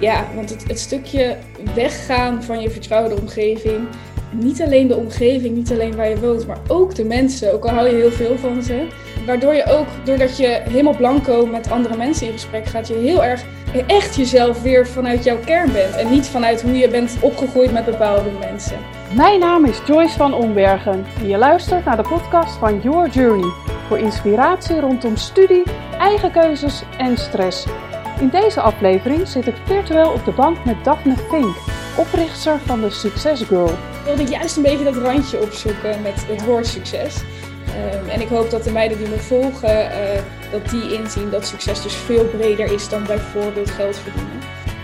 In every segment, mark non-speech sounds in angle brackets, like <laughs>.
Ja, want het, het stukje weggaan van je vertrouwde omgeving. Niet alleen de omgeving, niet alleen waar je woont, maar ook de mensen. Ook al hou je heel veel van ze. Waardoor je ook, doordat je helemaal blanco met andere mensen in gesprek gaat, je heel erg echt jezelf weer vanuit jouw kern bent. En niet vanuit hoe je bent opgegroeid met bepaalde mensen. Mijn naam is Joyce van Ombergen en je luistert naar de podcast van Your Journey. Voor inspiratie rondom studie, eigen keuzes en stress. In deze aflevering zit ik virtueel op de bank met Daphne Fink, oprichter van de Success Girl. Ik wilde juist een beetje dat randje opzoeken met het woord succes. Ehm, en ik hoop dat de meiden die me volgen, uh, dat die inzien dat succes dus veel breder is dan bijvoorbeeld geld verdienen.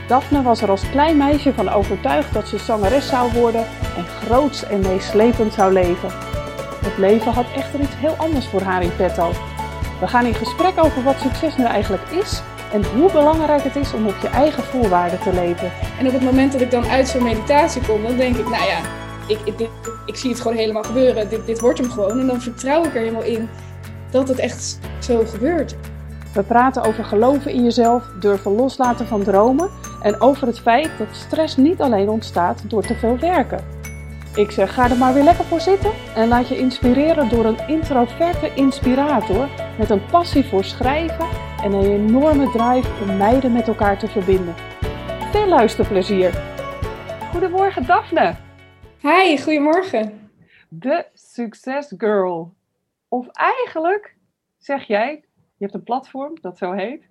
Daphne was er als klein meisje van overtuigd dat ze zangeres zou worden en groots en meeslepend zou leven. Het leven had echter iets heel anders voor haar in petto. We gaan in gesprek over wat succes nu eigenlijk is en hoe belangrijk het is om op je eigen voorwaarden te leven. En op het moment dat ik dan uit zo'n meditatie kom, dan denk ik, nou ja, ik, ik, ik zie het gewoon helemaal gebeuren. Dit, dit wordt hem gewoon. En dan vertrouw ik er helemaal in dat het echt zo gebeurt. We praten over geloven in jezelf, durven loslaten van dromen en over het feit dat stress niet alleen ontstaat door te veel werken. Ik zeg, ga er maar weer lekker voor zitten en laat je inspireren door een introverte inspirator met een passie voor schrijven en een enorme drive om meiden met elkaar te verbinden. Veel luisterplezier! Goedemorgen Daphne! Hi, goedemorgen! De Success Girl. Of eigenlijk zeg jij, je hebt een platform dat zo heet.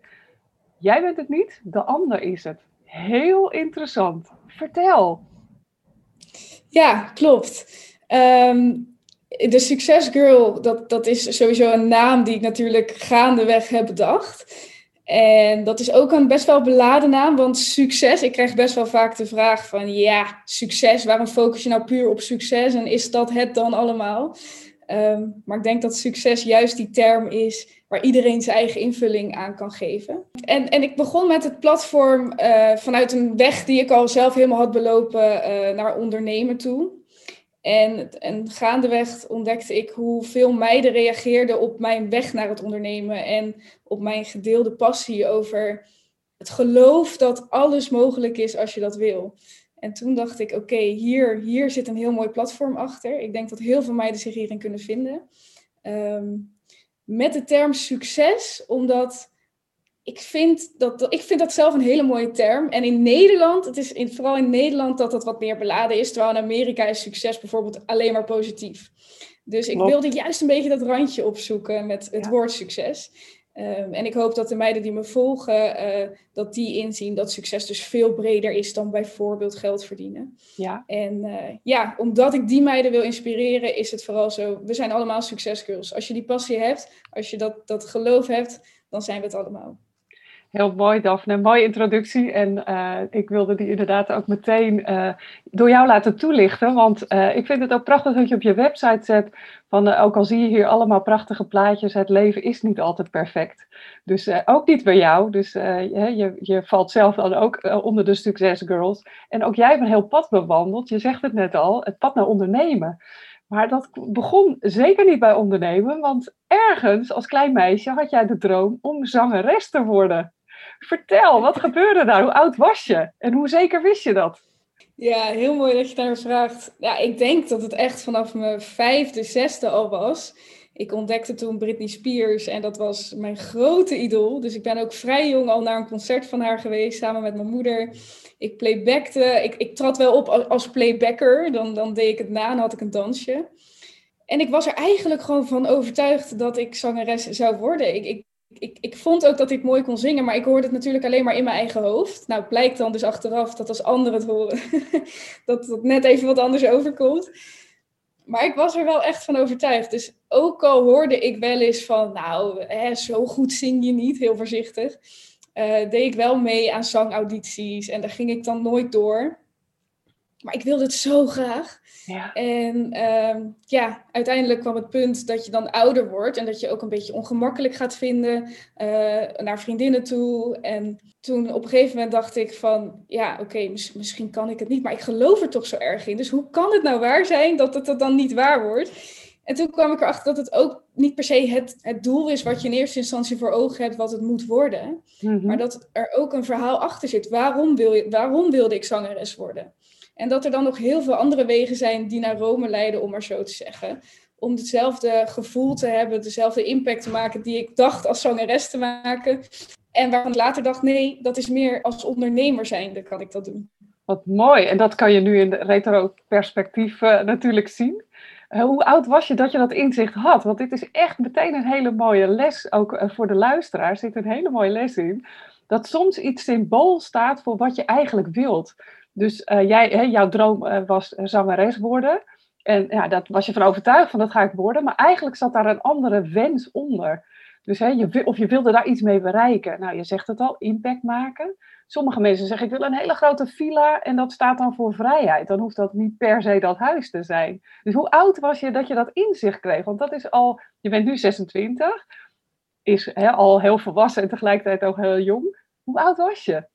Jij bent het niet, de ander is het. Heel interessant. Vertel. Ja, klopt. Ehm, de Success Girl, dat, dat is sowieso een naam die ik natuurlijk gaandeweg heb bedacht. En dat is ook een best wel beladen naam, want succes, ik krijg best wel vaak de vraag van ja, succes, waarom focus je nou puur op succes en is dat het dan allemaal? Ehm, maar ik denk dat succes juist die term is waar iedereen zijn eigen invulling aan kan geven. En, en ik begon met het platform uh, vanuit een weg die ik al zelf helemaal had belopen uh, naar ondernemen toe. En, en gaandeweg ontdekte ik hoe veel meiden reageerden op mijn weg naar het ondernemen en op mijn gedeelde passie over het geloof dat alles mogelijk is als je dat wil. En toen dacht ik, oké, hier, hier zit een heel mooi platform achter. Ik denk dat heel veel meiden zich hierin kunnen vinden. Um, met de term succes, omdat ik vind, dat, ik vind dat zelf een hele mooie term. En in Nederland, het is in, vooral in Nederland dat dat wat meer beladen is. Terwijl in Amerika is succes bijvoorbeeld alleen maar positief. Dus ik wilde juist een beetje dat randje opzoeken met het woord succes. Um, en ik hoop dat de meiden die me volgen, uh, dat die inzien dat succes dus veel breder is dan bijvoorbeeld geld verdienen. Ja. En uh, ja, omdat ik die meiden wil inspireren, is het vooral zo, we zijn allemaal succesgirls. Als je die passie hebt, als je dat, dat geloof hebt, dan zijn we het allemaal. Heel mooi, Daphne. Mooie introductie. En uh, ik wilde die inderdaad ook meteen uh, door jou laten toelichten. Want uh, ik vind het ook prachtig dat je op je website zet. Van, ook al zie je hier allemaal prachtige plaatjes, het leven is niet altijd perfect. Dus ook niet bij jou. Dus je, je, valt zelf dan ook onder de Success Girls. En ook jij hebt een heel pad bewandeld. Je zegt het net al, het pad naar ondernemen. Maar dat begon zeker niet bij ondernemen, want ergens als klein meisje had jij de droom om zangeres te worden. Vertel, wat gebeurde daar? Hoe oud was je? En hoe zeker wist je dat? Ja, heel mooi dat je daar vraagt. Ja, ik denk dat het echt vanaf mijn vijfde, zesde al was. Ik ontdekte toen Britney Spears en dat was mijn grote idool. Dus ik ben ook vrij jong al naar een concert van haar geweest, samen met mijn moeder. Ik playbackte, ik, ik trad wel op als playbacker, dan, dan deed ik het na en had ik een dansje. En ik was er eigenlijk gewoon van overtuigd dat ik zangeres zou worden. Ik, ik ik, ik vond ook dat ik mooi kon zingen, maar ik hoorde het natuurlijk alleen maar in mijn eigen hoofd. Nou, blijkt dan dus achteraf dat als anderen het horen, <laughs> dat het net even wat anders overkomt. Maar ik was er wel echt van overtuigd. Dus ook al hoorde ik wel eens van, nou, hè, zo goed zing je niet, heel voorzichtig, uh, deed ik wel mee aan zangaudities en daar ging ik dan nooit door. Maar ik wilde het zo graag. Ja. En uh, ja, uiteindelijk kwam het punt dat je dan ouder wordt en dat je ook een beetje ongemakkelijk gaat vinden uh, naar vriendinnen toe. En toen op een gegeven moment dacht ik van, ja, oké, okay, mis misschien kan ik het niet, maar ik geloof er toch zo erg in. Dus hoe kan het nou waar zijn dat het, dat dan niet waar wordt? En toen kwam ik erachter dat het ook niet per se het, het doel is wat je in eerste instantie voor ogen hebt, wat het moet worden. Mhm. Maar dat er ook een verhaal achter zit. Waarom, wil je, waarom wilde ik zangeres worden? En dat er dan nog heel veel andere wegen zijn die naar Rome leiden, om maar zo te zeggen. Om hetzelfde gevoel te hebben, dezelfde impact te maken die ik dacht als zangeres te maken. En waarvan ik later dacht, nee, dat is meer als ondernemer zijnde kan ik dat doen. Wat mooi. En dat kan je nu in de retro perspectief eh, natuurlijk zien. Eh, hoe oud was je dat je dat inzicht had? Want dit is echt meteen een hele mooie les, ook eh, voor de luisteraar zit een hele mooie les in. Dat soms iets symbool staat voor wat je eigenlijk wilt. Dus eh, jij, hè, jouw droom eh, was zangeres worden. En ja, dat was je van overtuigd van dat ga ik worden. Maar eigenlijk zat daar een andere wens onder. Dus hè, je, of je wilde daar iets mee bereiken. Nou, je zegt het al, impact maken. Sommige mensen zeggen, ik wil een hele grote villa en dat staat dan voor vrijheid. Dan hoeft dat niet per se dat huis te zijn. Dus hoe oud was je dat je dat inzicht kreeg? Want dat is al, je bent nu 26, is hè, al heel volwassen en tegelijkertijd ook heel jong. Hoe oud was je?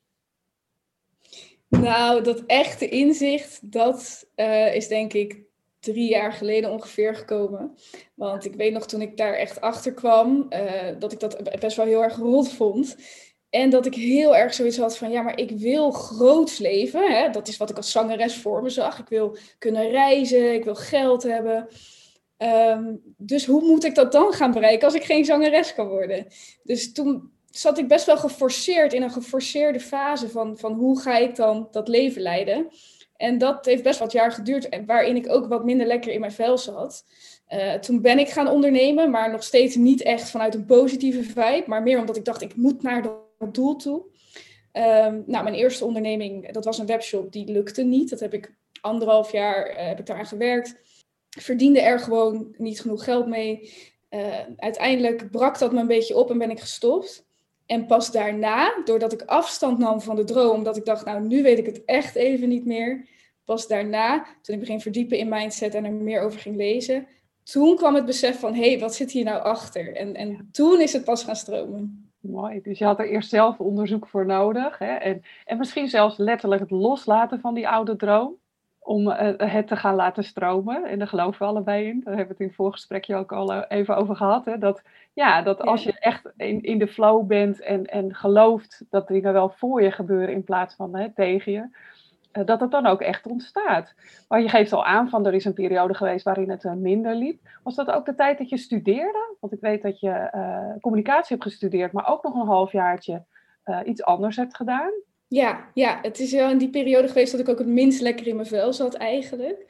Nou, dat echte inzicht, dat eh, is denk ik drie jaar geleden ongeveer gekomen. Want ik weet nog toen ik daar echt achter kwam, eh, dat ik dat best wel heel erg rot vond. En dat ik heel erg zoiets had van, ja, maar ik wil groots leven. Hè? Dat is wat ik als zangeres voor me zag. Ik wil kunnen reizen, ik wil geld hebben. Ehm, dus hoe moet ik dat dan gaan bereiken als ik geen zangeres kan worden? Dus toen zat ik best wel geforceerd in een geforceerde fase van, van hoe ga ik dan dat leven leiden. En dat heeft best wat jaar geduurd, waarin ik ook wat minder lekker in mijn vel zat. Eh, toen ben ik gaan ondernemen, maar nog steeds niet echt vanuit een positieve vibe, maar meer omdat ik dacht, ik moet naar dat doel toe. Ehm, nou, mijn eerste onderneming, dat was een webshop, die lukte niet. Dat heb ik anderhalf jaar eh, heb ik daaraan gewerkt. Verdiende er gewoon niet genoeg geld mee. Eh, uiteindelijk brak dat me een beetje op en ben ik gestopt. En pas daarna, doordat ik afstand nam van de droom, omdat ik dacht, nou, nu weet ik het echt even niet meer. Pas daarna, toen ik begin verdiepen in mindset en er meer over ging lezen, toen kwam het besef van, hé, hey, wat zit hier nou achter? En, en toen is het pas gaan stromen. Mooi, dus je had er eerst zelf onderzoek voor nodig. Hè? En, en misschien zelfs letterlijk het loslaten van die oude droom. Om eh, het te gaan laten stromen. En daar geloven we allebei in. Daar hebben we het in het voorgesprekje ook al eh, even over gehad. Hè? Dat, ja, dat als je echt in, in de flow bent en, en gelooft dat dingen wel voor je gebeuren in plaats van hè, tegen je. eh, dat het dan ook echt ontstaat. Maar je geeft al aan van er is een periode geweest waarin het minder liep. Was dat ook de tijd dat je studeerde? Want ik weet dat je communicatie hebt gestudeerd, maar ook nog een halfjaartje uh, iets anders hebt gedaan. Ja, ja, het is wel in die periode geweest dat ik ook het minst lekker in mijn vel zat eigenlijk.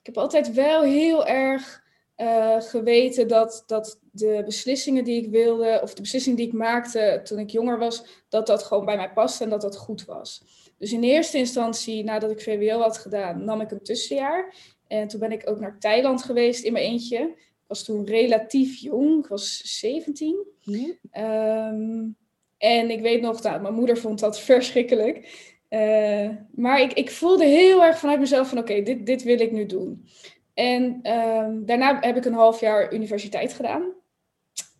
Ik heb altijd wel heel erg uh, geweten dat, dat de beslissingen die ik wilde, of de beslissingen die ik maakte toen ik jonger was, dat dat gewoon bij mij paste en dat dat goed was. Dus in eerste instantie, nadat ik VWO had gedaan, nam ik een tussenjaar. En toen ben ik ook naar Thailand geweest in mijn eentje. Ik was toen relatief jong, ik was 17. Mm. Um, en ik weet nog, nou, mijn moeder vond dat <laughs> verschrikkelijk. Uh, maar ik, ik voelde heel erg vanuit mezelf van oké, dit, dit wil ik nu doen. En um, daarna heb ik een half jaar universiteit gedaan.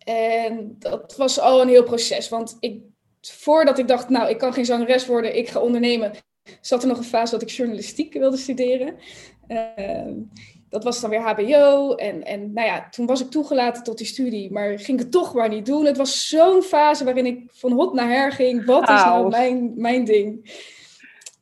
En dat was al een heel proces. Want ik, voordat ik dacht, nou, ik kan geen zangeres worden, ik ga ondernemen, zat er nog een fase dat ik journalistiek wilde studeren. Uh, dat was dan weer HBO. En, en nou ja, toen was ik toegelaten tot die studie, maar ging het toch maar niet doen. Het was zo'n fase waarin ik van hot naar her ging. Wat is nou mijn, mijn ding?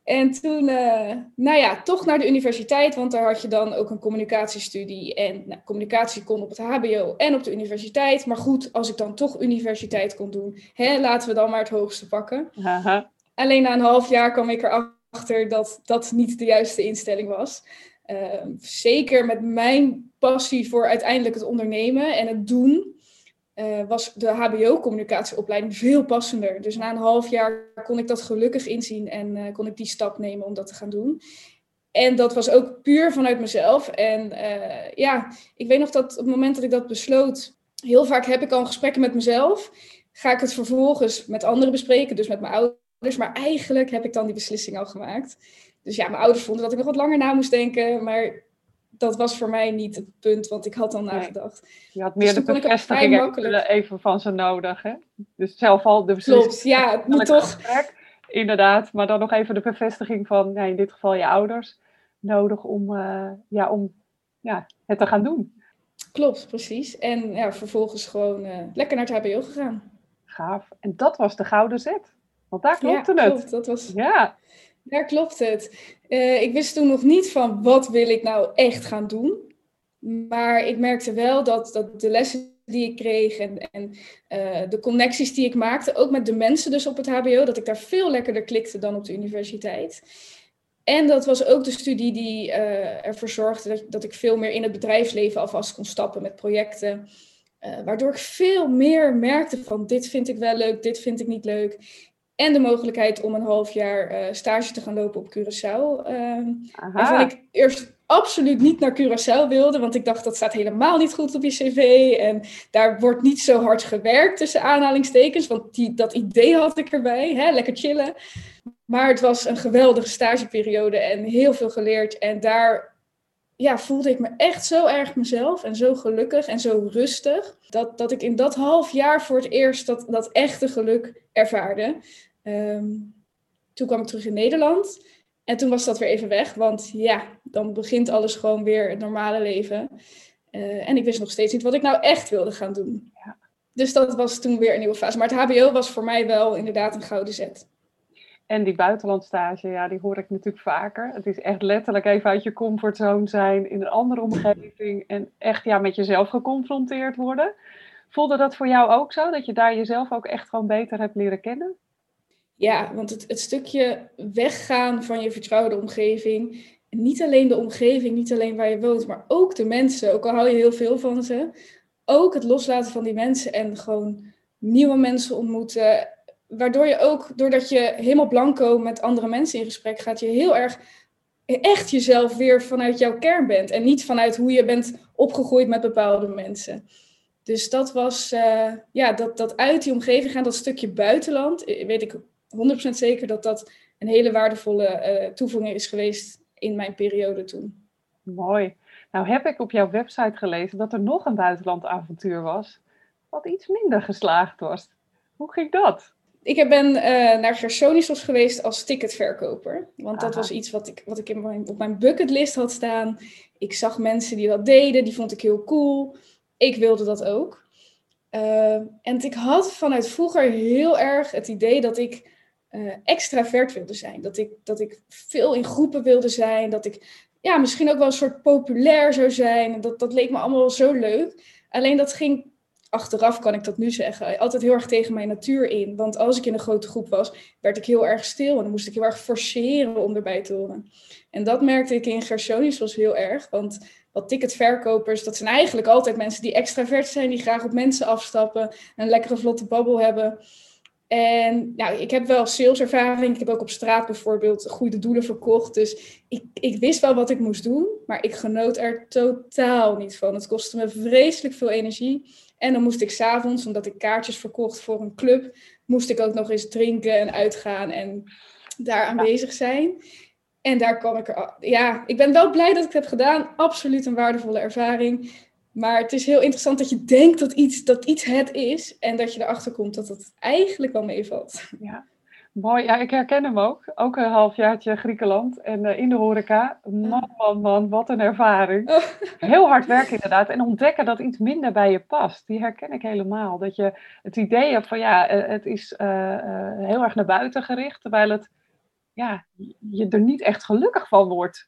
En toen, uh, nou ja, toch naar de universiteit, want daar had je dan ook een communicatiestudie. En nou, communicatie kon op het HBO en op de universiteit. Maar goed, als ik dan toch universiteit kon doen, hè, laten we dan maar het hoogste pakken. Aha. Alleen na een half jaar kwam ik erachter dat dat niet de juiste instelling was. Uh, zeker met mijn passie voor uiteindelijk het ondernemen en het doen, uh, was de HBO-communicatieopleiding veel passender. Dus na een half jaar kon ik dat gelukkig inzien en uh, kon ik die stap nemen om dat te gaan doen. En dat was ook puur vanuit mezelf. En ja, ik weet nog dat op het moment dat ik dat besloot, heel vaak heb ik al gesprekken met mezelf. Ga ik het vervolgens met anderen bespreken, dus met mijn ouders. Maar eigenlijk heb ik dan die beslissing al gemaakt. Dus ja, mijn ouders vonden dat ik nog wat langer na moest denken. Maar dat was voor mij niet het punt, want ik had dan nagedacht. Nee. Je had meer dus de bevestiging even, even van ze nodig, hè? Dus zelf al de beslissing. Klopt, ja, het moet toch... Gesprek, inderdaad, maar dan nog even de bevestiging van, ja, in dit geval je ouders, nodig om, uh, ja, om ja, het te gaan doen. Klopt, precies. En ja, vervolgens gewoon uh, lekker naar het HBO gegaan. Gaaf. En dat was de gouden zet. Want daar klopte ja, klopt. Dat was... Ja. Daar klopt het. Uh, ik wist toen nog niet van wat wil ik nou echt gaan doen. Maar ik merkte wel dat, dat de lessen die ik kreeg en, en uh, de connecties die ik maakte, ook met de mensen dus op het HBO, dat ik daar veel lekkerder klikte dan op de universiteit. En dat was ook de studie die uh, ervoor zorgde dat, ik veel meer in het bedrijfsleven alvast kon stappen met projecten. Waardoor ik veel meer merkte van dit vind ik wel leuk, dit vind ik niet leuk. En de mogelijkheid om een half jaar uh, stage te gaan lopen op Curaçao. Uh, waarvan ik eerst absoluut niet naar Curaçao wilde, want ik dacht dat staat helemaal niet goed op je cv. En daar wordt niet zo hard gewerkt tussen aanhalingstekens, want die, dat idee had ik erbij. Hè? Lekker chillen. Maar het was een geweldige stageperiode en heel veel geleerd. En daar ja, voelde ik me echt zo erg mezelf en zo gelukkig en zo rustig. Dat, dat ik in dat half jaar voor het eerst dat, dat echte geluk ervaarde. Ehm, toen kwam ik terug in Nederland. En toen was dat weer even weg. Want ja, dan begint alles gewoon weer het normale leven. Uh, en ik wist nog steeds niet wat ik nou echt wilde gaan doen. Ja. Dus dat was toen weer een nieuwe fase. Maar het HBO was voor mij wel inderdaad een gouden zet. En die buitenlandstage, ja, die hoor ik natuurlijk vaker. Het is echt letterlijk even uit je comfortzone zijn, in een andere omgeving en echt ja, met jezelf geconfronteerd worden. Voelde dat voor jou ook zo, dat je daar jezelf ook echt gewoon beter hebt leren kennen? Ja, want het, het stukje weggaan van je vertrouwde omgeving, niet alleen de omgeving, niet alleen waar je woont, maar ook de mensen, ook al hou je heel veel van ze, ook het loslaten van die mensen en gewoon nieuwe mensen ontmoeten, waardoor je ook, doordat je helemaal blanco met andere mensen in gesprek gaat, je heel erg echt jezelf weer vanuit jouw kern bent. En niet vanuit hoe je bent opgegroeid met bepaalde mensen. Dus dat was, uh, ja, dat, dat uit die omgeving gaan, dat stukje buitenland, eh, weet ik 100% zeker dat dat een hele waardevolle uh, toevoeging is geweest in mijn periode toen. Mooi. Nou heb ik op jouw website gelezen dat er nog een buitenlandavontuur was, wat iets minder geslaagd was. Hoe ging dat? Ik ben uh, naar Gersonisos geweest als ticketverkoper. Want dat was iets wat ik, wat ik in mijn, op mijn bucketlist had staan. Ik zag mensen die dat deden, die vond ik heel cool. Ik wilde dat ook. Uh, en ik had vanuit vroeger heel erg het idee dat ik uh, extravert wilde zijn. Dat ik, dat ik veel in groepen wilde zijn. Dat ik ja, misschien ook wel een soort populair zou zijn. Dat, dat leek me allemaal zo leuk. Alleen dat ging achteraf kan ik dat nu zeggen, altijd heel erg tegen mijn natuur in. Want als ik in een grote groep was, werd ik heel erg stil en dan moest ik heel erg forceren om erbij te horen. En dat merkte ik in Gersonius was heel erg, want wat ticketverkopers, dat zijn eigenlijk altijd mensen die extravert zijn, die graag op mensen afstappen, een lekkere vlotte babbel hebben. En nou, ik heb wel saleservaring. Ik heb ook op straat bijvoorbeeld goede doelen verkocht. Dus ik, ik wist wel wat ik moest doen. Maar ik genoot er totaal niet van. Het kostte me vreselijk veel energie. En dan moest ik s'avonds, omdat ik kaartjes verkocht voor een club, moest ik ook nog eens drinken en uitgaan en daar aanwezig zijn. En daar kwam ik er. Ja, ik ben wel blij dat ik het heb gedaan. Absoluut een waardevolle ervaring. Maar het is heel interessant dat je denkt dat iets, dat iets het is. En dat je erachter komt dat het eigenlijk wel meevalt. Ja, Mooi, ja, ik herken hem ook. Ook een halfjaartje Griekenland en uh, in de horeca. Man, man, man, wat een ervaring. Oh. Heel hard werken inderdaad. En ontdekken dat iets minder bij je past. Die herken ik helemaal. Dat je het idee hebt van ja, uh, het is uh, heel erg naar buiten gericht. Terwijl het, ja, je er niet echt gelukkig van wordt.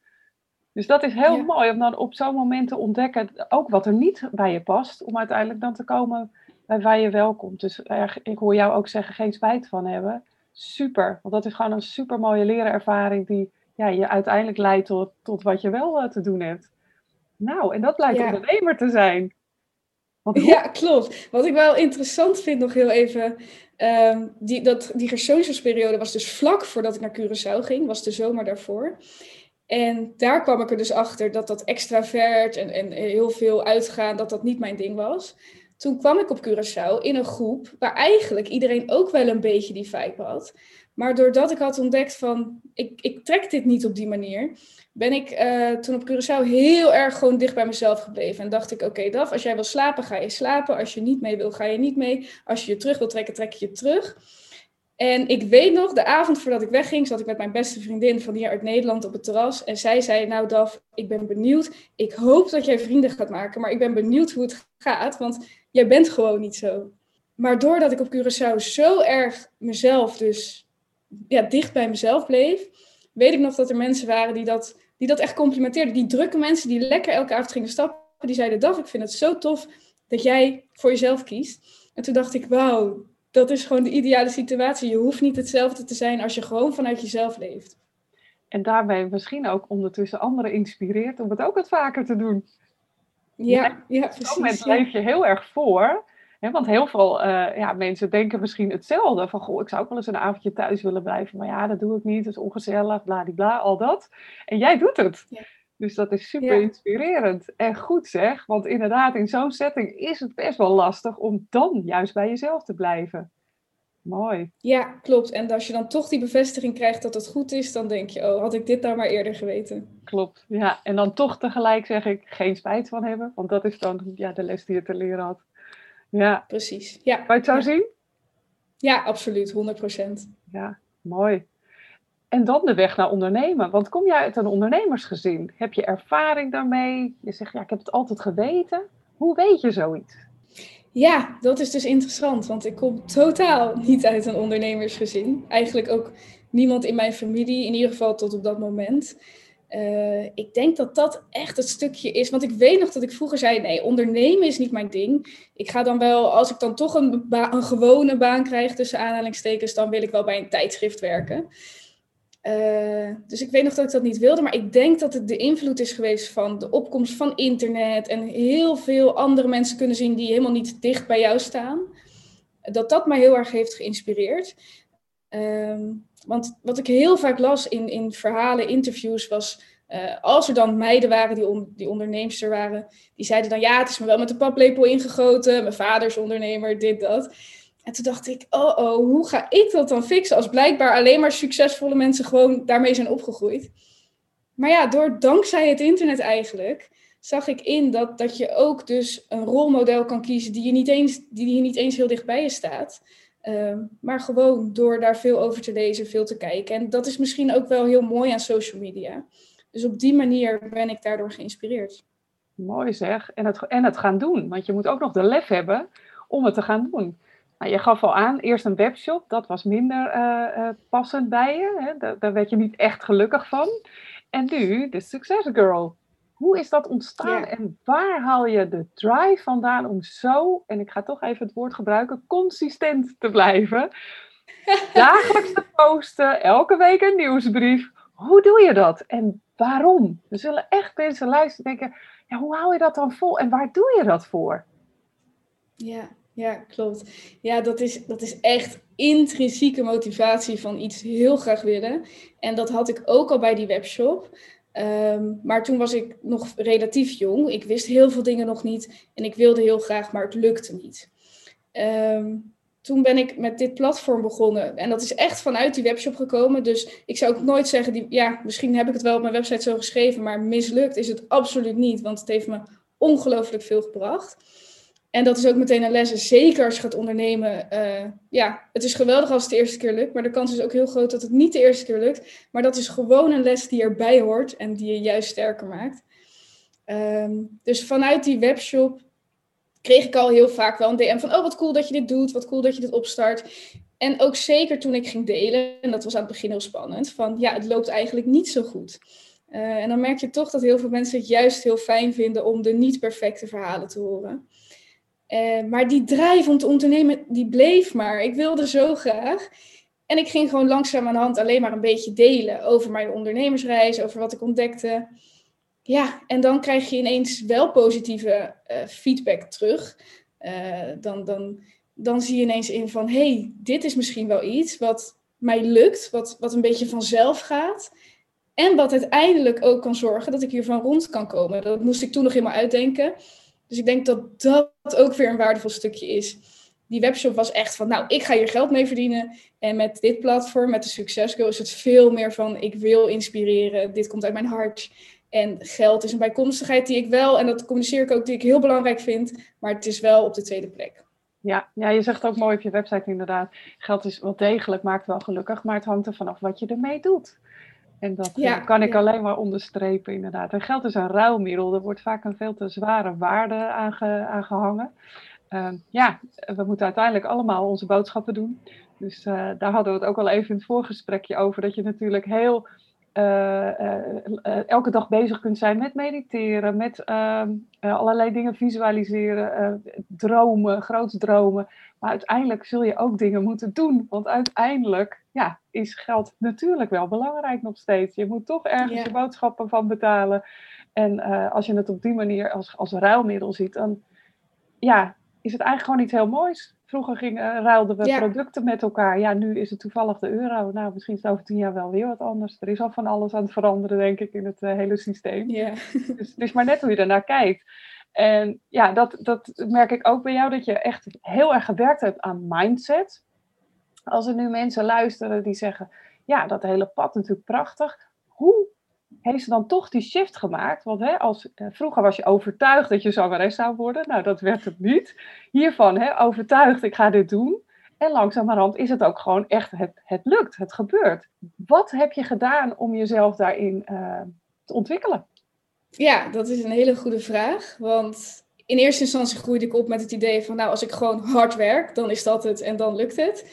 Dus dat is heel ja. mooi om dan op zo'n moment te ontdekken ook wat er niet bij je past. Om uiteindelijk dan te komen bij waar je welkomt. Dus ik hoor jou ook zeggen geen spijt van hebben super. Want dat is gewoon een super mooie lerenervaring die ja, je uiteindelijk leidt tot, tot wat je wel uh, te doen hebt. Nou, en dat lijkt ja. ondernemer te zijn. Want ja, klopt. Wat ik wel interessant vind nog heel even, um, die, dat, die was dus vlak voordat ik naar Curaçao ging, was de zomer daarvoor. En daar kwam ik er dus achter dat dat extravert en, en heel veel uitgaan, dat dat niet mijn ding was toen kwam ik op Curaçao in een groep waar eigenlijk iedereen ook wel een beetje die vibe had. Maar doordat ik had ontdekt van, ik, ik trek dit niet op die manier, ben ik uh, toen op Curaçao heel erg gewoon dicht bij mezelf gebleven. En dacht ik, oké okay, Daf, als jij wil slapen, ga je slapen. Als je niet mee wil, ga je niet mee. Als je je terug wil trekken, trek je je terug. En ik weet nog, de avond voordat ik wegging, zat ik met mijn beste vriendin van hier uit Nederland op het terras. En zij zei, nou Daf, ik ben benieuwd. Ik hoop dat jij vrienden gaat maken, maar ik ben benieuwd hoe het gaat, want jij bent gewoon niet zo. Maar doordat ik op Curaçao zo erg mezelf dus ja, dicht bij mezelf bleef, weet ik nog dat er mensen waren die dat, die dat echt complimenteerden. Die drukke mensen die lekker elke avond gingen stappen, die zeiden, Daf, ik vind het zo tof dat jij voor jezelf kiest. En toen dacht ik, wauw, dat is gewoon de ideale situatie. Je hoeft niet hetzelfde te zijn als je gewoon vanuit jezelf leeft. En daarbij misschien ook ondertussen anderen inspireert om het ook wat vaker te doen. Ja, ja, precies. Op moment leef je heel erg voor. Hè, want heel veel uh, ja, mensen denken misschien hetzelfde. Van, goh, ik zou ook wel eens een avondje thuis willen blijven. Maar ja, dat doe ik niet. Het is ongezellig, bla, al dat. En jij doet het. Ja. Dus dat is super inspirerend. En goed zeg, want inderdaad, in zo'n setting is het best wel lastig om dan juist bij jezelf te blijven. Mooi. Ja, klopt. En als je dan toch die bevestiging krijgt dat het goed is, dan denk je, oh, had ik dit nou maar eerder geweten. Klopt, ja. En dan toch tegelijk zeg ik, geen spijt van hebben, want dat is dan ja, de les die je te leren had. Ja. Precies, ja. Kan je het zo zien? Ja, absoluut, 100%. Ja, mooi. En dan de weg naar ondernemen. Want kom jij uit een ondernemersgezin? Heb je ervaring daarmee? Je zegt, ja, ik heb het altijd geweten. Hoe weet je zoiets? Ja, dat is dus interessant, want ik kom totaal niet uit een ondernemersgezin. Eigenlijk ook niemand in mijn familie, in ieder geval tot op dat moment. Uh, ik denk dat dat echt het stukje is. Want ik weet nog dat ik vroeger zei: nee, ondernemen is niet mijn ding. Ik ga dan wel, als ik dan toch een, een gewone baan krijg, tussen aanhalingstekens, dan wil ik wel bij een tijdschrift werken. Uh, dus ik weet nog dat ik dat niet wilde, maar ik denk dat het de invloed is geweest van de opkomst van internet en heel veel andere mensen kunnen zien die helemaal niet dicht bij jou staan. Dat dat mij heel erg heeft geïnspireerd. Uh, want wat ik heel vaak las in, in verhalen, interviews, was uh, als er dan meiden waren die, die onderneemster waren, die zeiden dan ja, het is me wel met de paplepel ingegoten, mijn vader is ondernemer, dit, dat. En toen dacht ik, oh oh, hoe ga ik dat dan fixen als blijkbaar alleen maar succesvolle mensen gewoon daarmee zijn opgegroeid? Maar ja, door dankzij het internet eigenlijk zag ik in dat, dat je ook dus een rolmodel kan kiezen die je niet eens, die je niet eens heel dicht bij je staat. Uh, maar gewoon door daar veel over te lezen, veel te kijken. En dat is misschien ook wel heel mooi aan social media. Dus op die manier ben ik daardoor geïnspireerd. Mooi zeg. En het, en het gaan doen. Want je moet ook nog de lef hebben om het te gaan doen. Nou, je gaf al aan, eerst een webshop, dat was minder uh, passend bij je. Hè? Daar, daar, werd je niet echt gelukkig van. En nu de Success Girl. Hoe is dat ontstaan en waar haal je de drive vandaan om zo, en ik ga toch even het woord gebruiken, consistent te blijven? <laughs> Dagelijks te posten, elke week een nieuwsbrief. Hoe doe je dat en waarom? Er zullen echt mensen luisteren en denken, ja, hoe hou je dat dan vol en waar doe je dat voor? Ja, ja, klopt. Ja, dat is, dat is echt intrinsieke motivatie van iets heel graag willen. En dat had ik ook al bij die webshop. Ehm, maar toen was ik nog relatief jong. Ik wist heel veel dingen nog niet. En ik wilde heel graag, maar het lukte niet. Ehm, toen ben ik met dit platform begonnen. En dat is echt vanuit die webshop gekomen. Dus ik zou ook nooit zeggen, die, ja, misschien heb ik het wel op mijn website zo geschreven, maar mislukt is het absoluut niet. Want het heeft me ongelooflijk veel gebracht. En dat is ook meteen een les. Zeker als je gaat ondernemen. Uh, ja, het is geweldig als het de eerste keer lukt. Maar de kans is ook heel groot dat het niet de eerste keer lukt. Maar dat is gewoon een les die erbij hoort. En die je juist sterker maakt. Um, dus vanuit die webshop kreeg ik al heel vaak wel een DM van... Oh, wat cool dat je dit doet. Wat cool dat je dit opstart. En ook zeker toen ik ging delen. En dat was aan het begin heel spannend. Van ja, het loopt eigenlijk niet zo goed. Uh, en dan merk je toch dat heel veel mensen het juist heel fijn vinden... om de niet perfecte verhalen te horen. Uh, maar die drijf om te ondernemen, die bleef maar. Ik wilde zo graag. En ik ging gewoon langzaam aan de hand alleen maar een beetje delen over mijn ondernemersreis, over wat ik ontdekte. Ja, en dan krijg je ineens wel positieve uh, feedback terug. Uh, dan, dan, dan zie je ineens in van, hey, dit is misschien wel iets wat mij lukt, wat, wat een beetje vanzelf gaat. En wat uiteindelijk ook kan zorgen dat ik hiervan rond kan komen. Dat moest ik toen nog helemaal uitdenken. Dus ik denk dat dat ook weer een waardevol stukje is. Die webshop was echt van, nou, ik ga hier geld mee verdienen. En met dit platform, met de Success is het veel meer van, ik wil inspireren. Dit komt uit mijn hart. En geld is een bijkomstigheid die ik wel, en dat communiceer ik ook, die ik heel belangrijk vind. Maar het is wel op de tweede plek. Ja, ja, je zegt ook mooi op je website inderdaad. Geld is wel degelijk, maakt wel gelukkig, maar het hangt er vanaf wat je ermee doet. En dat ja, kan ik alleen maar onderstrepen, inderdaad. En geld is een ruilmiddel. Er wordt vaak een veel te zware waarde aan, gehangen. Ehm, ja, we moeten uiteindelijk allemaal onze boodschappen doen. Dus uh, daar hadden we het ook al even in het voorgesprekje over. Dat je natuurlijk heel uh, uh, elke dag bezig kunt zijn met mediteren, met ehm, allerlei dingen visualiseren, dromen, groot dromen. Maar uiteindelijk zul je ook dingen moeten doen. Want uiteindelijk ja, is geld natuurlijk wel belangrijk nog steeds. Je moet toch ergens je boodschappen van betalen. En als je het op die manier als, als ruilmiddel ziet, dan ja, is het eigenlijk gewoon iets heel moois. Vroeger gingen, ruilden we producten met elkaar. Ja, nu is het toevallig de euro. Nou, misschien is het over tien jaar wel weer wat anders. Er is al van alles aan het veranderen, denk ik, in het eh, hele systeem. Ja. <laughs> Dus het is maar net hoe je ernaar kijkt. En ja, dat, dat merk ik ook bij jou, dat je echt heel erg gewerkt hebt aan mindset. Als er nu mensen luisteren die zeggen, ja, dat hele pad natuurlijk prachtig. Hoe heeft ze dan toch die shift gemaakt. Want hè, als, eh, vroeger was je overtuigd dat je zangeres zou worden. Nou, dat werd het niet. Hiervan, hè, overtuigd, ik ga dit doen. En langzamerhand is het ook gewoon echt, het, het lukt, het gebeurt. Wat heb je gedaan om jezelf daarin uh, te ontwikkelen? Ja, dat is een hele goede vraag. Want in eerste instantie groeide ik op met het idee van, nou, als ik gewoon hard werk, dan is dat het en dan lukt het.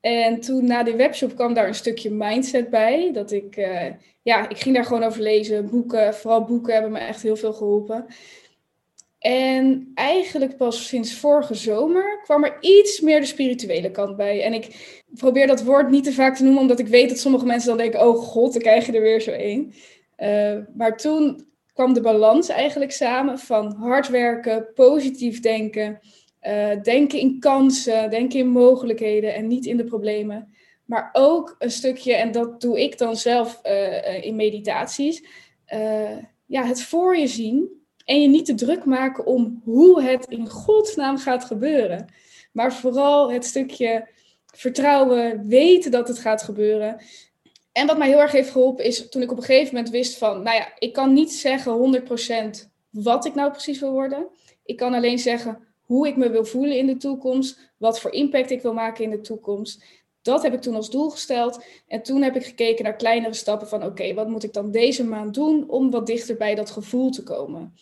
En toen na die webshop kwam daar een stukje mindset bij. Dat ik, uh, ja, ik ging daar gewoon over lezen. Boeken, vooral boeken hebben me echt heel veel geholpen. En eigenlijk pas sinds vorige zomer kwam er iets meer de spirituele kant bij. En ik probeer dat woord niet te vaak te noemen, omdat ik weet dat sommige mensen dan denken: oh god, dan krijg je er weer zo één. Uh, maar toen kwam de balans eigenlijk samen van hard werken, positief denken uh, denken in kansen, denken in mogelijkheden en niet in de problemen. Maar ook een stukje, en dat doe ik dan zelf uh, in meditaties, ja, het voor je zien en je niet te druk maken om hoe het in godsnaam gaat gebeuren. Maar vooral het stukje vertrouwen, weten dat het gaat gebeuren. En wat mij heel erg heeft geholpen is toen ik op een gegeven moment wist van, nou ja, ik kan niet zeggen 100% wat ik nou precies wil worden. Ik kan alleen zeggen hoe ik me wil voelen in de toekomst, wat voor impact ik wil maken in de toekomst. Dat heb ik toen als doel gesteld. En toen heb ik gekeken naar kleinere stappen van oké, wat moet ik dan deze maand doen om wat dichter bij dat gevoel te komen.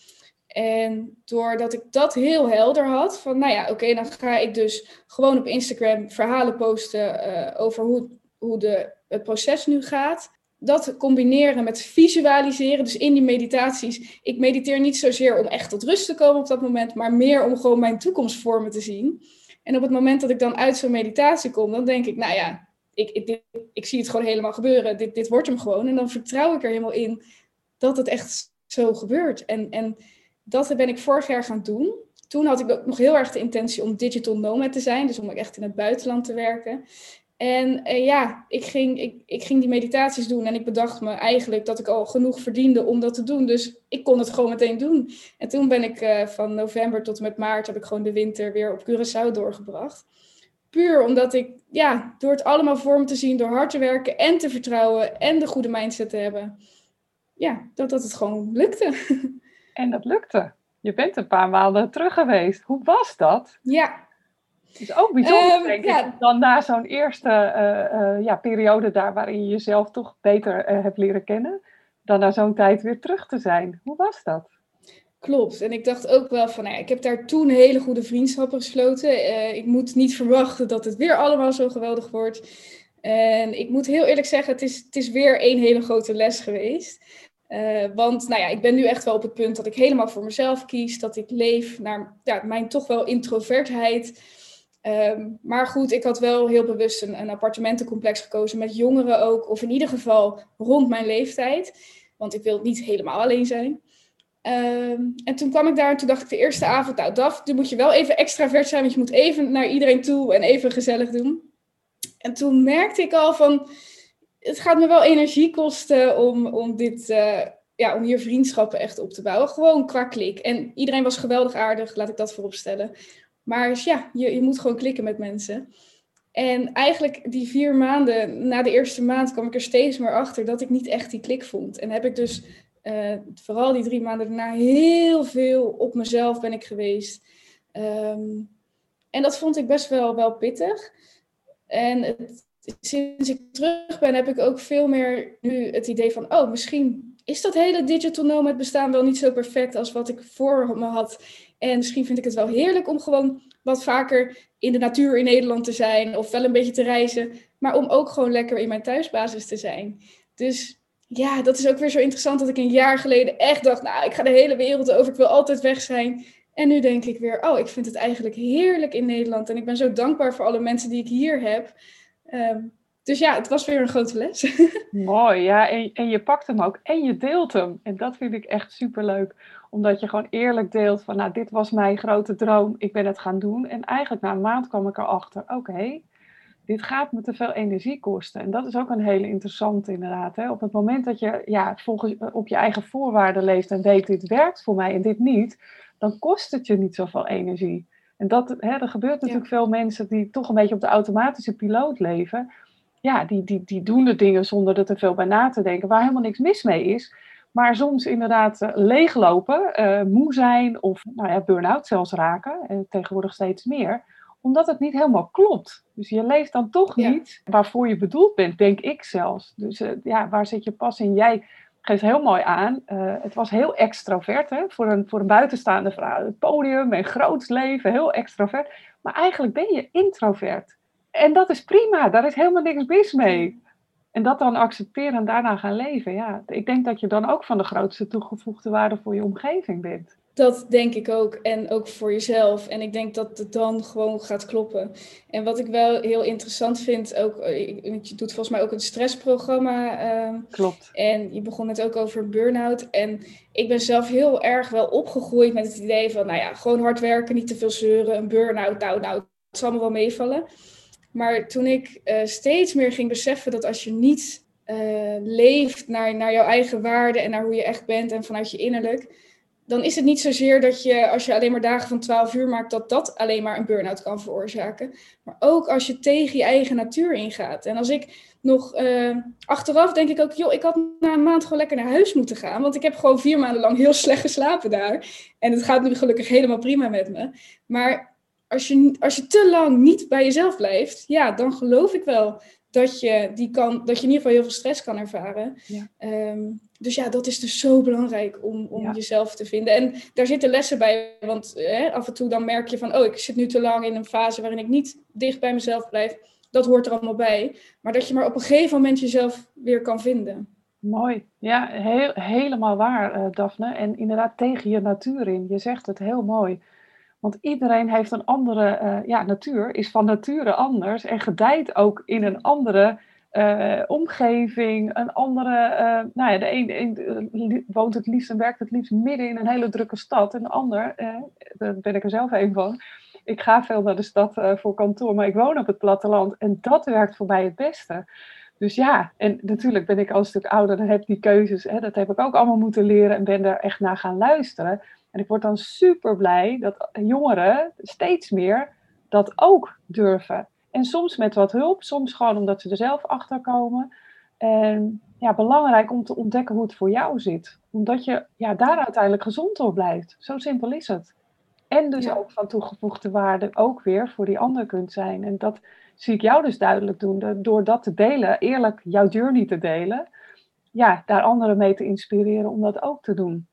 En doordat ik dat heel helder had, van nou ja, oké, dan ga ik dus gewoon op Instagram verhalen posten uh, over hoe, hoe de, het proces nu gaat dat combineren met visualiseren, dus in die meditaties. Ik mediteer niet zozeer om echt tot rust te komen op dat moment, maar meer om gewoon mijn toekomst voor me te zien. En op het moment dat ik dan uit zo'n meditatie kom, dan denk ik, nou ja, ik, ik, ik zie het gewoon helemaal gebeuren. Dit, dit wordt hem gewoon. En dan vertrouw ik er helemaal in dat het echt zo gebeurt. En, en dat ben ik vorig jaar gaan doen. Toen had ik ook nog heel erg de intentie om digital nomad te zijn, dus om echt in het buitenland te werken. En uh, ja, ik ging, ik, ik ging die meditaties doen en ik bedacht me eigenlijk dat ik al genoeg verdiende om dat te doen. Dus ik kon het gewoon meteen doen. En toen ben ik uh, van november tot en met maart heb ik gewoon de winter weer op Curaçao doorgebracht. Puur omdat ik, ja, door het allemaal vorm te zien, door hard te werken en te vertrouwen en de goede mindset te hebben, ja, dat, dat het gewoon lukte. <laughs> En dat lukte. Je bent een paar maanden terug geweest. Hoe was dat? Ja, het is ook bijzonder, um, denk ik, dan na zo'n eerste uh, uh, ja, periode daar waarin je jezelf toch beter uh, hebt leren kennen, dan na zo'n tijd weer terug te zijn. Hoe was dat? Klopt. En ik dacht ook wel van, nou ja, ik heb daar toen hele goede vriendschappen gesloten. ik moet niet verwachten dat het weer allemaal zo geweldig wordt. En ik moet heel eerlijk zeggen, het is, het is weer één hele grote les geweest. want nou ja, ik ben nu echt wel op het punt dat ik helemaal voor mezelf kies. Dat ik leef naar ja, mijn toch wel introvertheid. Ehm, maar goed, ik had wel heel bewust een, een, appartementencomplex gekozen met jongeren ook, of in ieder geval rond mijn leeftijd, want ik wil niet helemaal alleen zijn. Ehm, en toen kwam ik daar en toen dacht ik de eerste avond, nou Daf, dan moet je wel even extravert zijn, want je moet even naar iedereen toe en even gezellig doen. En toen merkte ik al van, het gaat me wel energie kosten om, om dit, uh, ja, om hier vriendschappen echt op te bouwen. Gewoon qua klik. En iedereen was geweldig aardig, laat ik dat voorop stellen. Maar ja, je, je moet gewoon klikken met mensen. En eigenlijk die vier maanden, na de eerste maand kwam ik er steeds meer achter dat ik niet echt die klik vond. En heb ik dus uh, vooral die drie maanden daarna heel veel op mezelf ben ik geweest. Um, En dat vond ik best wel, wel pittig. En het, sinds ik terug ben, heb ik ook veel meer nu het idee van, oh, misschien is dat hele digital nomad bestaan wel niet zo perfect als wat ik voor me had. En misschien vind ik het wel heerlijk om gewoon wat vaker in de natuur in Nederland te zijn of wel een beetje te reizen, maar om ook gewoon lekker in mijn thuisbasis te zijn. Dus ja, dat is ook weer zo interessant dat ik een jaar geleden echt dacht, nou, ik ga de hele wereld over, ik wil altijd weg zijn. En nu denk ik weer, oh, ik vind het eigenlijk heerlijk in Nederland en ik ben zo dankbaar voor alle mensen die ik hier heb. Ehm, dus ja, het was weer een grote les. <laughs> Mooi, ja. En, en je pakt hem ook en je deelt hem. En dat vind ik echt superleuk. Omdat je gewoon eerlijk deelt van, nou, dit was mijn grote droom. Ik ben het gaan doen. En eigenlijk na een maand kwam ik erachter, oké, dit gaat me te veel energie kosten. En dat is ook een hele interessante inderdaad. Hè? Op het moment dat je ja, volgens, op je eigen voorwaarden leeft en weet, dit werkt voor mij en dit niet, dan kost het je niet zoveel energie. En dat, hè, er gebeurt natuurlijk veel mensen die toch een beetje op de automatische piloot leven ja, die, die, die doen de dingen zonder er te veel bij na te denken, waar helemaal niks mis mee is. Maar soms inderdaad uh, leeglopen, uh, moe zijn of nou ja, burn-out zelfs raken, en tegenwoordig steeds meer, omdat het niet helemaal klopt. Dus je leeft dan toch niet waarvoor je bedoeld bent, denk ik zelfs. Dus uh, ja, waar zit je pas in? Jij geeft heel mooi aan. het was heel extrovert hè? Voor, een, voor een buitenstaande vrouw. Het podium en groot leven, heel extrovert. Maar eigenlijk ben je introvert. En dat is prima, daar is helemaal niks mis mee. En dat dan accepteren en daarna gaan leven. Ja, ik denk dat je dan ook van de grootste toegevoegde waarde voor je omgeving bent. Dat denk ik ook. En ook voor jezelf. En ik denk dat het dan gewoon gaat kloppen. En wat ik wel heel interessant vind, ook, eh, je doet volgens mij ook een stressprogramma. Uh, Klopt. En je begon het ook over burn-out. En ik ben zelf heel erg wel opgegroeid met het idee van, nou ja, gewoon hard werken, niet te veel zeuren. Een burn-out, nou, nou, het zal me wel meevallen. Maar toen ik uh, steeds meer ging beseffen dat als je niet uh, leeft naar, naar jouw eigen waarden en naar hoe je echt bent en vanuit je innerlijk, dan is het niet zozeer dat je, als je alleen maar dagen van 12 uur maakt, dat dat alleen maar een burn-out kan veroorzaken. Maar ook als je tegen je eigen natuur ingaat. En als ik nog uh, achteraf denk ik ook, joh, ik had na een maand gewoon lekker naar huis moeten gaan. Want ik heb gewoon vier maanden lang heel slecht geslapen daar. En het gaat nu gelukkig helemaal prima met me. Maar als je, als je te lang niet bij jezelf blijft, ja, dan geloof ik wel dat je, die kan, dat je in ieder geval heel veel stress kan ervaren. Ja. Ehm, dus ja, dat is dus zo belangrijk om, om jezelf te vinden. En daar zitten lessen bij, want af en toe dan merk je van, oh, ik zit nu te lang in een fase waarin ik niet dicht bij mezelf blijf. Dat hoort er allemaal bij. Maar dat je maar op een gegeven moment jezelf weer kan vinden. Mooi. Ja, heel, helemaal waar, uh, Daphne. En inderdaad tegen je natuur in. Je zegt het heel mooi. Want iedereen heeft een andere uh, ja, natuur, is van nature anders en gedijt ook in een andere uh, omgeving, een andere. Uh, nou ja, de een, woont het liefst en werkt het liefst midden in een hele drukke stad. En de ander, daar ben ik er zelf een van. Ik ga veel naar de stad voor kantoor, maar ik woon op het platteland en dat werkt voor mij het beste. Dus ja, en natuurlijk ben ik al een stuk ouder en heb die keuzes. Hè, dat heb ik ook allemaal moeten leren en ben er echt naar gaan luisteren. En ik word dan super blij dat jongeren steeds meer dat ook durven. En soms met wat hulp, soms gewoon omdat ze er zelf achter komen. En ja, belangrijk om te ontdekken hoe het voor jou zit. Omdat je ja, daar uiteindelijk gezond door blijft. Zo simpel is het. En dus ook van toegevoegde waarde ook weer voor die ander kunt zijn. En dat zie ik jou dus duidelijk doen. Door dat te delen, eerlijk jouw journey te delen. Ja, daar anderen mee te inspireren om dat ook te doen.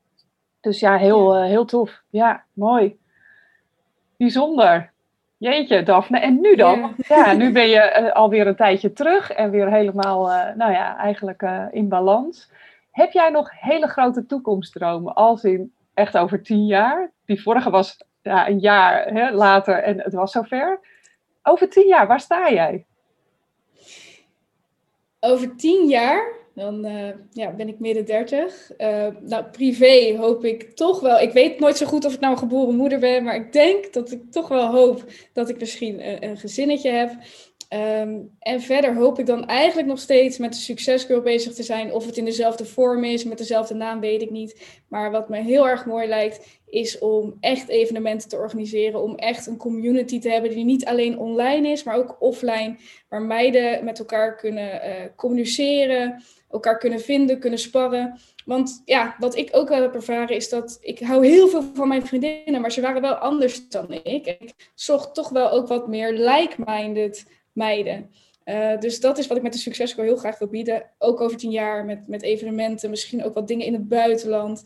Dus ja, heel, eh, heel tof. Ja, mooi. Bijzonder. Jeetje, Daphne. En nu dan? Ja, nu ben je uh, alweer een tijdje terug en weer helemaal, uh, nou ja, eigenlijk in balans. Heb jij nog hele grote toekomstdromen, als in echt over tien jaar? Die vorige was ja, een jaar hè, later en het was zover. Over tien jaar, waar sta jij? Over tien jaar dan uh, ja, ben ik midden dertig. Uh, nou, privé hoop ik toch wel. Ik weet nooit zo goed of ik nou een geboren moeder ben, maar ik denk dat ik toch wel hoop dat ik misschien een, een gezinnetje heb. Ehm, en verder hoop ik dan eigenlijk nog steeds met de succesgirl bezig te zijn. Of het in dezelfde vorm is, met dezelfde naam, weet ik niet. Maar wat me heel erg mooi lijkt, is om echt evenementen te organiseren. Om echt een community te hebben die niet alleen online is, maar ook offline. Waar meiden met elkaar kunnen uh, communiceren, elkaar kunnen vinden, kunnen sparren. Want ja, wat ik ook wel heb ervaren is dat ik hou heel veel van mijn vriendinnen, maar ze waren wel anders dan ik. Ik zocht toch wel ook wat meer like-minded meiden. Uh, dus dat is wat ik met de Succesco heel graag wil bieden. Ook over tien jaar met, met evenementen, misschien ook wat dingen in het buitenland.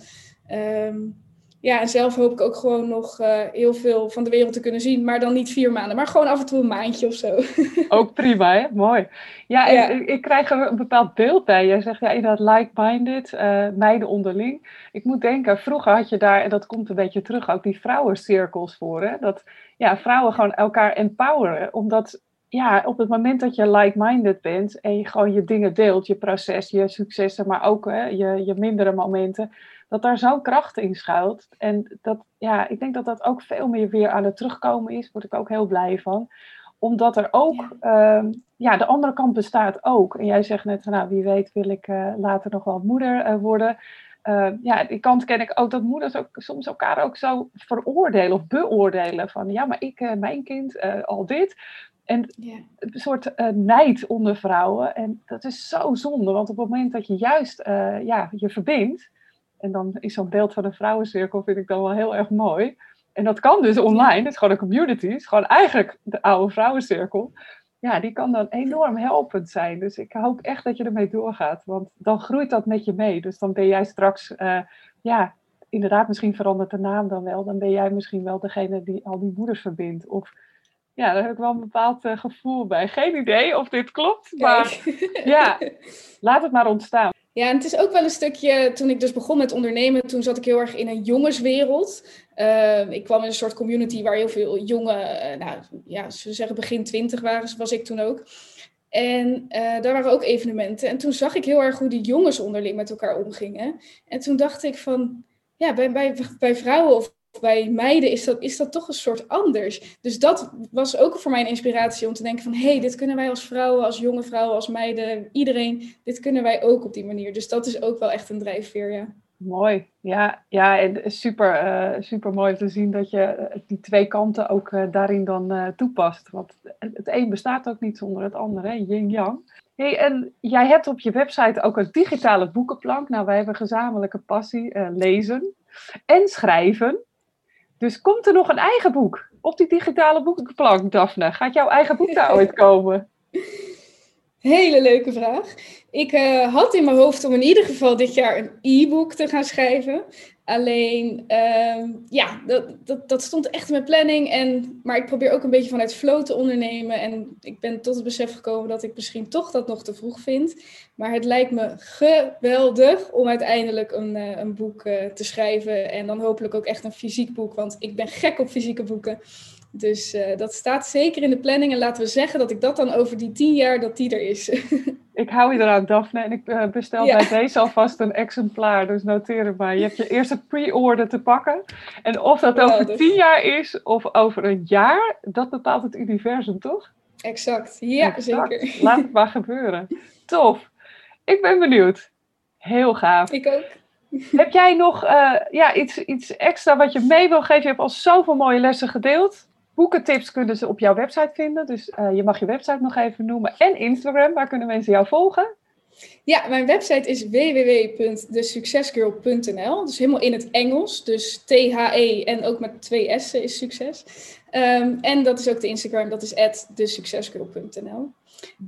Um, ja, en zelf hoop ik ook gewoon nog uh, heel veel van de wereld te kunnen zien. Maar dan niet vier maanden, maar gewoon af en toe een maandje of zo. <laughs> Ook prima, hè? Mooi. Ja, Ik, ik, krijg er een bepaald beeld bij. Jij zegt ja, inderdaad like-minded, uh, meiden onderling. Ik moet denken, vroeger had je daar, en dat komt een beetje terug, ook die vrouwencirkels voor. Hè? Dat ja, vrouwen gewoon elkaar empoweren. Omdat ja, op het moment dat je like-minded bent en je gewoon je dingen deelt, je proces, je successen, maar ook hè, je, je mindere momenten dat daar zo'n kracht in schuilt. En dat, ja, ik denk dat dat ook veel meer weer aan het terugkomen is. Word ik ook heel blij van. Omdat er ook, ja, ehm, ja de andere kant bestaat ook. En jij zegt net, nou wie weet wil ik uh, later nog wel moeder uh, worden. Uh, ja, die kant ken ik ook dat moeders ook soms elkaar ook zo veroordelen of beoordelen. Van ja, maar ik, mijn kind, al dit. En yeah. een soort uh, nijd onder vrouwen. En dat is zo zonde, want op het moment dat je juist uh, ja, je verbindt, en dan is zo'n beeld van een vrouwencirkel, vind ik dan wel heel erg mooi. En dat kan dus online, het is gewoon een community, het is gewoon eigenlijk de oude vrouwencirkel. Ja, die kan dan enorm helpend zijn. Dus ik hoop echt dat je ermee doorgaat, want dan groeit dat met je mee. Dus dan ben jij straks, uh, ja, inderdaad, misschien verandert de naam dan wel. Dan ben jij misschien wel degene die al die moeders verbindt. Of ja, daar heb ik wel een bepaald uh, gevoel bij. Geen idee of dit klopt, maar <laughs> ja, laat het maar ontstaan. Ja, en het is ook wel een stukje, toen ik dus begon met ondernemen, toen zat ik heel erg in een jongenswereld. Uh, ik kwam in een soort community waar heel veel jongen, uh, nou ja, ze zeggen begin twintig waren, was ik toen ook. En daar waren ook evenementen. En toen zag ik heel erg hoe die jongens onderling met elkaar omgingen. En toen dacht ik van, ja, bij, bij, bij vrouwen of bij meiden is dat, is dat toch een soort anders. Dus dat was ook voor mij een inspiratie om te denken van... hé, hey, dit kunnen wij als vrouwen, als jonge vrouwen, als meiden, iedereen... dit kunnen wij ook op die manier. Dus dat is ook wel echt een drijfveer, ja. Mooi, ja, ja en super, uh, super mooi te zien dat je eh, die twee kanten ook uh, daarin dan toepast. Want het een bestaat ook niet zonder het andere, yin-yang. Hey, en jij hebt op je website ook een digitale boekenplank. Nou, wij hebben gezamenlijke passie, lezen en schrijven. Dus komt er nog een eigen boek op die digitale boekenplank, Daphne? Gaat jouw eigen boek daar ooit komen? <laughs> Hele leuke vraag. Ik uh, had in mijn hoofd om in ieder geval dit jaar een e-book te gaan schrijven. Alleen, uh, ja, dat, dat, dat stond echt in mijn planning. En, maar ik probeer ook een beetje vanuit flow te ondernemen. En ik ben tot het besef gekomen dat ik misschien toch dat nog te vroeg vind. Maar het lijkt me geweldig om uiteindelijk een, uh, een boek uh, te schrijven. En dan hopelijk ook echt een fysiek boek. Want ik ben gek op fysieke boeken. Dus uh, dat staat zeker in de planning. En laten we zeggen dat ik dat dan over die tien jaar, dat die er is. <laughs> ik hou je eraan, Daphne. En ik uh, bestel ja. bij deze alvast een exemplaar. Dus noteer het maar. Je hebt je eerste pre-order te pakken. En of dat over tien jaar is of over een jaar, dat bepaalt het universum, toch? Exact, ja, exact. zeker. Laat het maar gebeuren. <laughs> Tof. Ik ben benieuwd. Heel gaaf. Ik ook. Heb jij nog uh, ja, iets, iets extra wat je mee wil geven? Je hebt al zoveel mooie lessen gedeeld. Boekentips kunnen ze op jouw website vinden. Dus uh, je mag je website nog even noemen. En Instagram, waar kunnen mensen jou volgen? Ja, mijn website is www.thesuccesgirl.nl. Dus helemaal in het Engels. Dus T-H-E en ook met twee S'en is succes. Um, en dat is ook de Instagram, dat is thesuccesgirl.nl.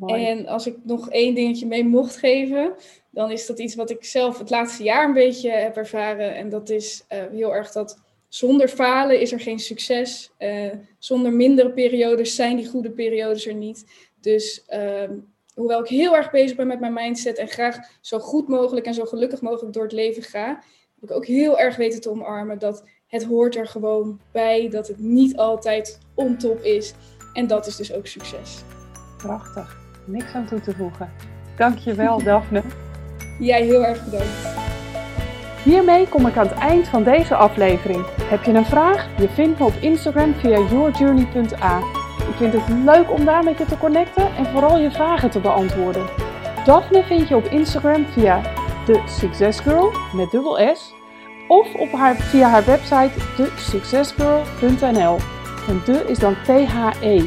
En als ik nog één dingetje mee mocht geven, dan is dat iets wat ik zelf het laatste jaar een beetje heb ervaren. En dat is uh, heel erg dat zonder falen is er geen succes. Uh, zonder mindere periodes zijn die goede periodes er niet. Dus uh, hoewel ik heel erg bezig ben met mijn mindset en graag zo goed mogelijk en zo gelukkig mogelijk door het leven ga, heb ik ook heel erg weten te omarmen dat het hoort er gewoon bij, dat het niet altijd on top is. En dat is dus ook succes. Prachtig. Niks aan toe te voegen. Dankjewel, Daphne. <laughs> Jij heel erg bedankt. Hiermee kom ik aan het eind van deze aflevering. Heb je een vraag? Je vindt me op Instagram via yourjourney.a. Ik vind het leuk om daar met je te connecten en vooral je vragen te beantwoorden. Daphne vind je op Instagram via de Success Girl met dubbel S of op haar, via haar website thesuccessgirl.nl. En de is dan T-H-E.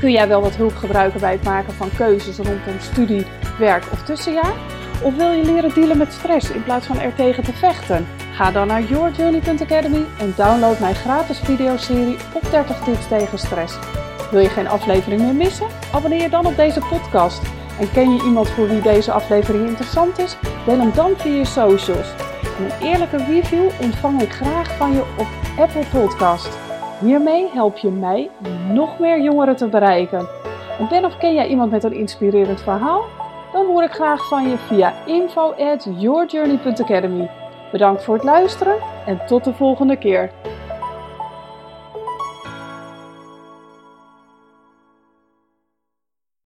Kun jij wel wat hulp gebruiken bij het maken van keuzes rondom studie, werk of tussenjaar? Of wil je leren dealen met stress in plaats van er tegen te vechten? Ga dan naar yourjourney.academy en download mijn gratis videoserie op 30 tips tegen stress. Wil je geen aflevering meer missen? Abonneer je dan op deze podcast. En ken je iemand voor wie deze aflevering interessant is? Deel hem dan via je socials. En een eerlijke review ontvang ik graag van je op Apple Podcast. Hiermee help je mij nog meer jongeren te bereiken. En ben of ken jij iemand met een inspirerend verhaal? Dan hoor ik graag van je via info at yourjourney.academy. Bedankt voor het luisteren en tot de volgende keer.